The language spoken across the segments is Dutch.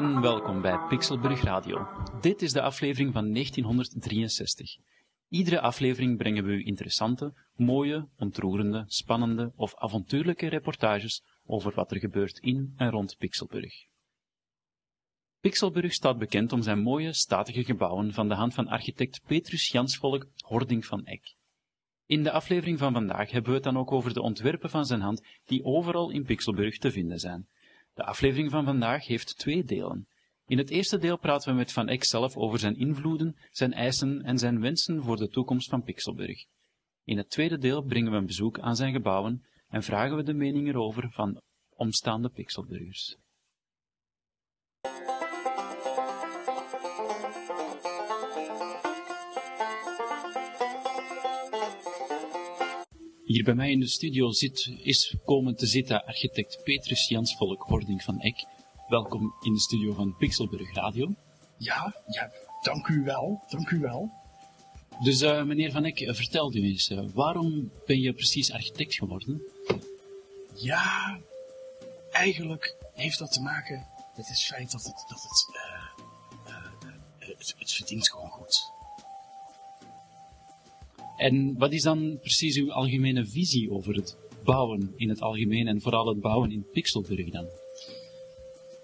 en welkom bij Pixelburg Radio. Dit is de aflevering van 1963. Iedere aflevering brengen we u interessante, mooie, ontroerende, spannende of avontuurlijke reportages over wat er gebeurt in en rond Pixelburg. Pixelburg staat bekend om zijn mooie, statige gebouwen van de hand van architect Petrus Jansvolk Hording van Eck. In de aflevering van vandaag hebben we het dan ook over de ontwerpen van zijn hand die overal in Pixelburg te vinden zijn. De aflevering van vandaag heeft twee delen. In het eerste deel praten we met Van Eck zelf over zijn invloeden, zijn eisen en zijn wensen voor de toekomst van Pixelburg. In het tweede deel brengen we een bezoek aan zijn gebouwen en vragen we de mening erover van omstaande Pixelburgers. Hier bij mij in de studio zit, is komen te zitten architect Petrus Jansvolk Hording van Eck. Welkom in de studio van Pixelburg Radio. Ja, ja, dank u wel, dank u wel. Dus eh, meneer Van Eck, eh, vertel u eens, eh, waarom ben je precies architect geworden? Ja, eigenlijk heeft dat te maken met het feit dat het, dat het, het, het verdient gewoon goed. En wat is dan precies uw algemene visie over het bouwen in het algemeen en vooral het bouwen in Pixelburg dan?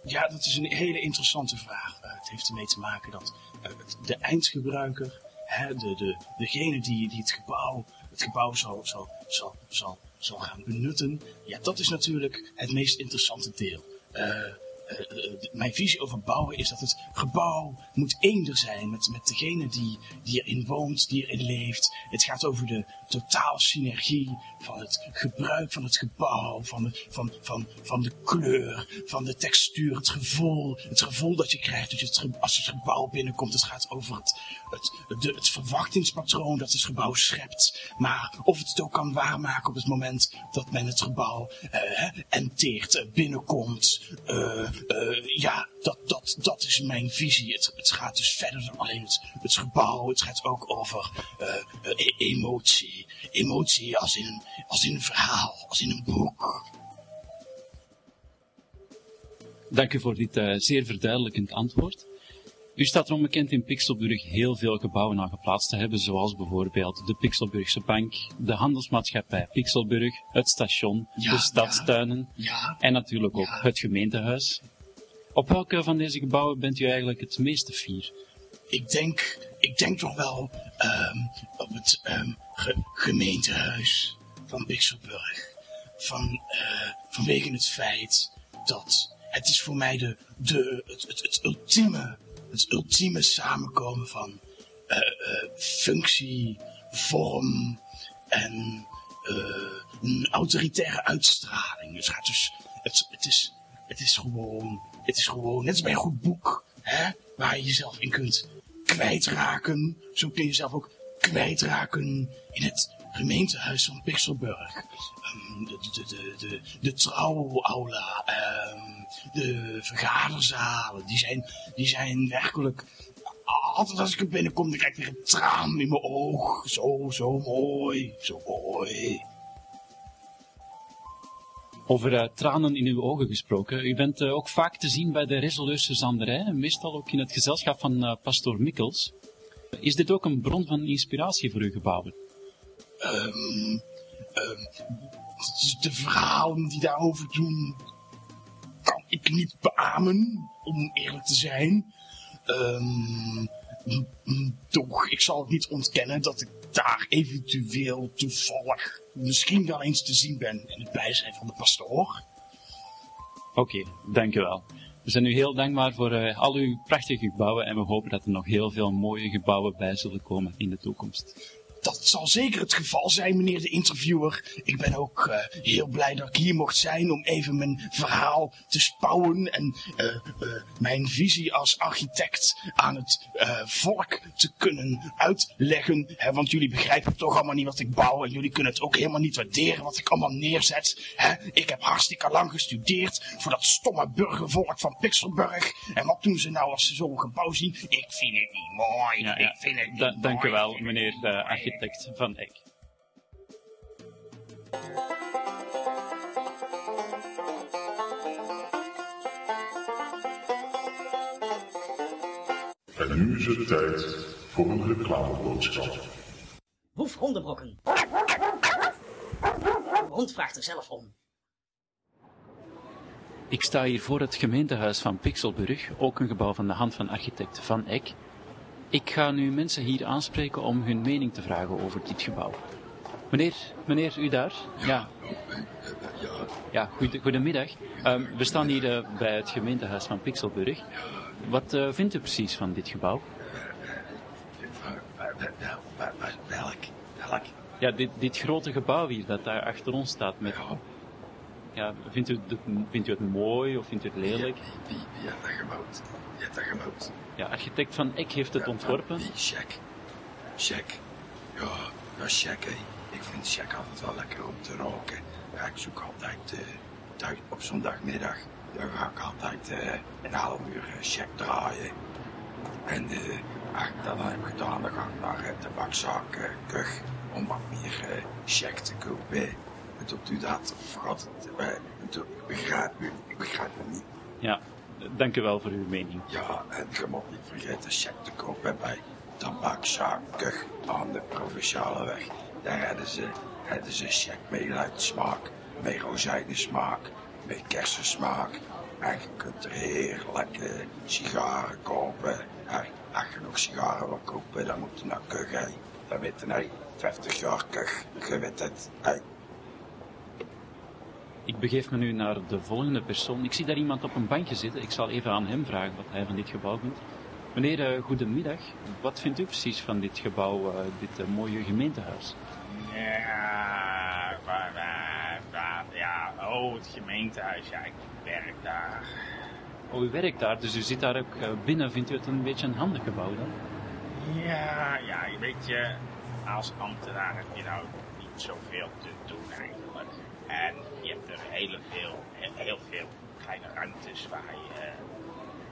Ja, dat is een hele interessante vraag. Eh, het heeft ermee te maken dat eh, de eindgebruiker, hè, de, de, degene die, het gebouw, het gebouw zal, gaan benutten, ja, dat is natuurlijk het meest interessante deel. Eh, de- mijn visie over bouwen is dat het gebouw moet eender zijn met, met degene die, die erin woont, die erin leeft. Het gaat over de totaal synergie van het gebruik van het gebouw, van de, van, van, van de kleur, van de textuur, het gevoel. Het gevoel dat je krijgt als, je het, als het gebouw binnenkomt. Het gaat over het, het, het verwachtingspatroon dat het gebouw schept. Maar of het het ook kan waarmaken op het moment dat men het gebouw eh, enteert, eh, binnenkomt. Eh, eh, ja, dat, dat, dat is mijn visie. Het, het gaat dus verder dan alleen het, het gebouw. Het gaat ook over eh, eh, e- emotie. Emotie als in, als in een verhaal, als in een boek. Dank u voor dit eh, zeer verduidelijkend antwoord. U staat erom bekend in Pixelburg heel veel gebouwen aan geplaatst te hebben, zoals bijvoorbeeld de Pixelburgse Bank, de handelsmaatschappij Pixelburg, het station, Ja, de stadstuinen Ja, en natuurlijk ook het gemeentehuis. Op welke van deze gebouwen bent u eigenlijk het meeste fier? ik denk, ik denk toch wel ehm, op het ehm, ge- gemeentehuis van Pixelburg. Van, eh, vanwege het feit dat het is voor mij de, de, het, het, het ultieme, het ultieme samenkomen van eh, eh, functie, vorm en eh, een autoritaire uitstraling. Het gaat dus, het, het is, het is gewoon, het is gewoon, net als bij een goed boek, hè, waar je jezelf in kunt kwijtraken. Zo kun je jezelf ook kwijtraken in het gemeentehuis van Pixelburg. Ehm, de, de, de, de, trouwaula, ehm, de vergaderzalen, die zijn, die zijn werkelijk... Altijd als ik er binnenkom, dan krijg ik een traan in mijn oog. Zo, zo mooi, zo mooi. Over eh, tranen in uw ogen gesproken. U bent eh, ook vaak te zien bij de Resoleuze Zanderij, meestal ook in het gezelschap van eh, pastoor Mikkels. Is dit ook een bron van inspiratie voor uw gebouwen? Ehm, ehm, de verhalen die daarover doen, kan ik niet beamen, om eerlijk te zijn. Ehm, m- m- toch, ik zal het niet ontkennen dat ik daar eventueel toevallig misschien wel eens te zien ben in het bijzijn van de pastoor. Oké, dank u wel. We zijn u heel dankbaar voor eh, al uw prachtige gebouwen en we hopen dat er nog heel veel mooie gebouwen bij zullen komen in de toekomst. Dat zal zeker het geval zijn, meneer de interviewer. Ik ben ook uh, heel blij dat ik hier mocht zijn om even mijn verhaal te spouwen en uh, uh, mijn visie als architect aan het volk te kunnen uitleggen. Hè, want jullie begrijpen toch allemaal niet wat ik bouw en jullie kunnen het ook helemaal niet waarderen wat ik allemaal neerzet. Hè? Ik heb hartstikke lang gestudeerd voor dat stomme burgervolk van Pixelburg. En wat doen ze nou als ze zo'n gebouw zien? Ik vind het niet mooi. Ja, ja. Ik vind het niet Da- mooi. dank u wel, meneer de architect van Eck. En nu is het tijd voor een reclameboodschap. Woef hondenbrokken. De hond vraagt er zelf om. Ik sta hier voor het gemeentehuis van Pixelburg, ook een gebouw van de hand van architect Van Eck. Ik ga nu mensen hier aanspreken om hun mening te vragen over dit gebouw. Meneer, meneer, u daar? Ja. Ja, goede- goedemiddag. Ehm, we staan hier eh, bij het gemeentehuis van Pixelburg. Wat eh, vindt u precies van dit gebouw? Welk? Welk? Ja, dit, dit grote gebouw hier dat daar achter ons staat met... Ja, vindt u, het, vindt u het mooi of vindt u het lelijk? Wie, wie heeft dat gebouwd? Wie heeft dat gebouwd? Ja, architect Van Eck heeft het ontworpen. Wie? Check. Check. Ja, ja, check, hè. Ik vind check altijd wel lekker om te roken. Ja, ik zoek altijd thuis op zondagmiddag. Dan ga ik altijd eh, een half uur eh, check draaien. En eh, als ik dat dan heb gedaan, dan ga ik naar de bakzaak Kug om wat meer check te kopen. Doet u dat? Gaat het? ik begrijp u, ik begrijp u niet. Ja, dank u wel voor uw mening. Ja, en je moet niet vergeten check te kopen bij Tabakzaak Kug aan de Provinciale Weg. Daar hebben ze, hebben ze check met luidsmaak, met rozijnensmaak, met kersensmaak. En je kunt er heerlijk eh, sigaren kopen. En als je nog sigaren wil kopen, dan moet je naar Kug. Dat weet je, hè. 50 jaar Kug, je weet het. hè. Ik begeef me nu naar de volgende persoon. Ik zie daar iemand op een bankje zitten. Ik zal even aan hem vragen wat hij van dit gebouw vindt. Meneer, eh, goedemiddag. Wat vindt u precies van dit gebouw, eh, dit eh, mooie gemeentehuis? Ja, waar, waar, waar, ja, oh, het gemeentehuis, ja, ik werk daar. Oh, u werkt daar, dus u zit daar ook binnen. Vindt u het een beetje een handig gebouw dan? Ja, ja, je weet je, als ambtenaar heb je nou zoveel te doen eigenlijk. En je hebt er heel veel, heel, veel kleine ruimtes waar je eh,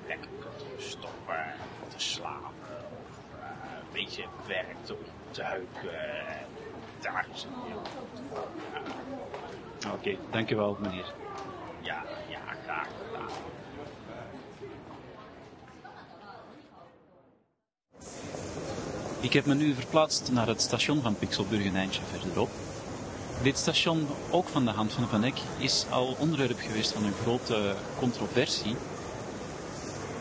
lekker kunt verstoppen, te slapen of eh, een beetje werkt op te heuken. En daar is het heel goed voor. Oké, dank u wel, meneer. Ja, ja, graag gedaan. Ik heb me nu verplaatst naar het station van Pixelburg een eindje verderop. Dit station, ook van de hand van Van Eck, is al onderwerp geweest van een grote controversie.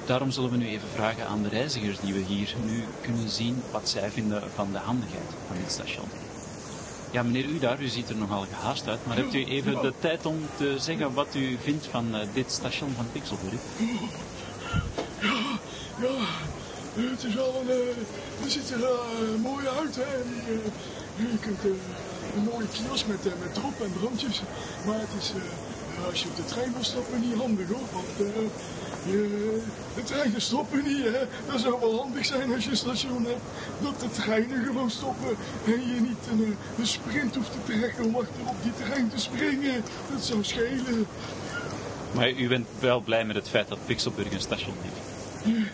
Daarom zullen we nu even vragen aan de reizigers die we hier nu kunnen zien wat zij vinden van de handigheid van dit station. Ja, meneer u daar, u ziet er nogal gehaast uit, maar hebt u even de tijd om te zeggen wat u vindt van eh, dit station van Pixelburg? Ja, het is wel een. eh, het ziet er eh, mooi uit, hè. En, eh, je kunt een mooie kiosk met, met drop en drankjes. Maar het is, als je op de trein wil stappen, niet handig hoor. Want je, de treinen stoppen niet, hè. Dat zou wel handig zijn als je een station hebt. Dat de treinen gewoon stoppen. En je niet een, een sprint hoeft te trekken om achter op die trein te springen. Dat zou schelen. Maar u bent wel blij met het feit dat Pixelburg een station heeft.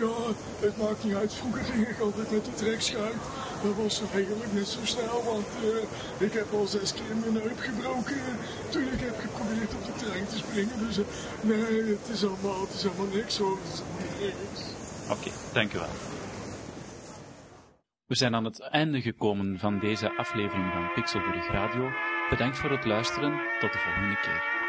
Ja, het maakt niet uit. Vroeger ging ik altijd met de trekschuit. Dat was eigenlijk net zo snel, want eh, ik heb al zes keer mijn heup gebroken toen ik heb geprobeerd op de trein te springen. Dus eh, nee, het is allemaal, het is allemaal niks hoor. Het is allemaal niks. Oké, dank u wel. We zijn aan het einde gekomen van deze aflevering van Pixelburg Radio. Bedankt voor het luisteren. Tot de volgende keer.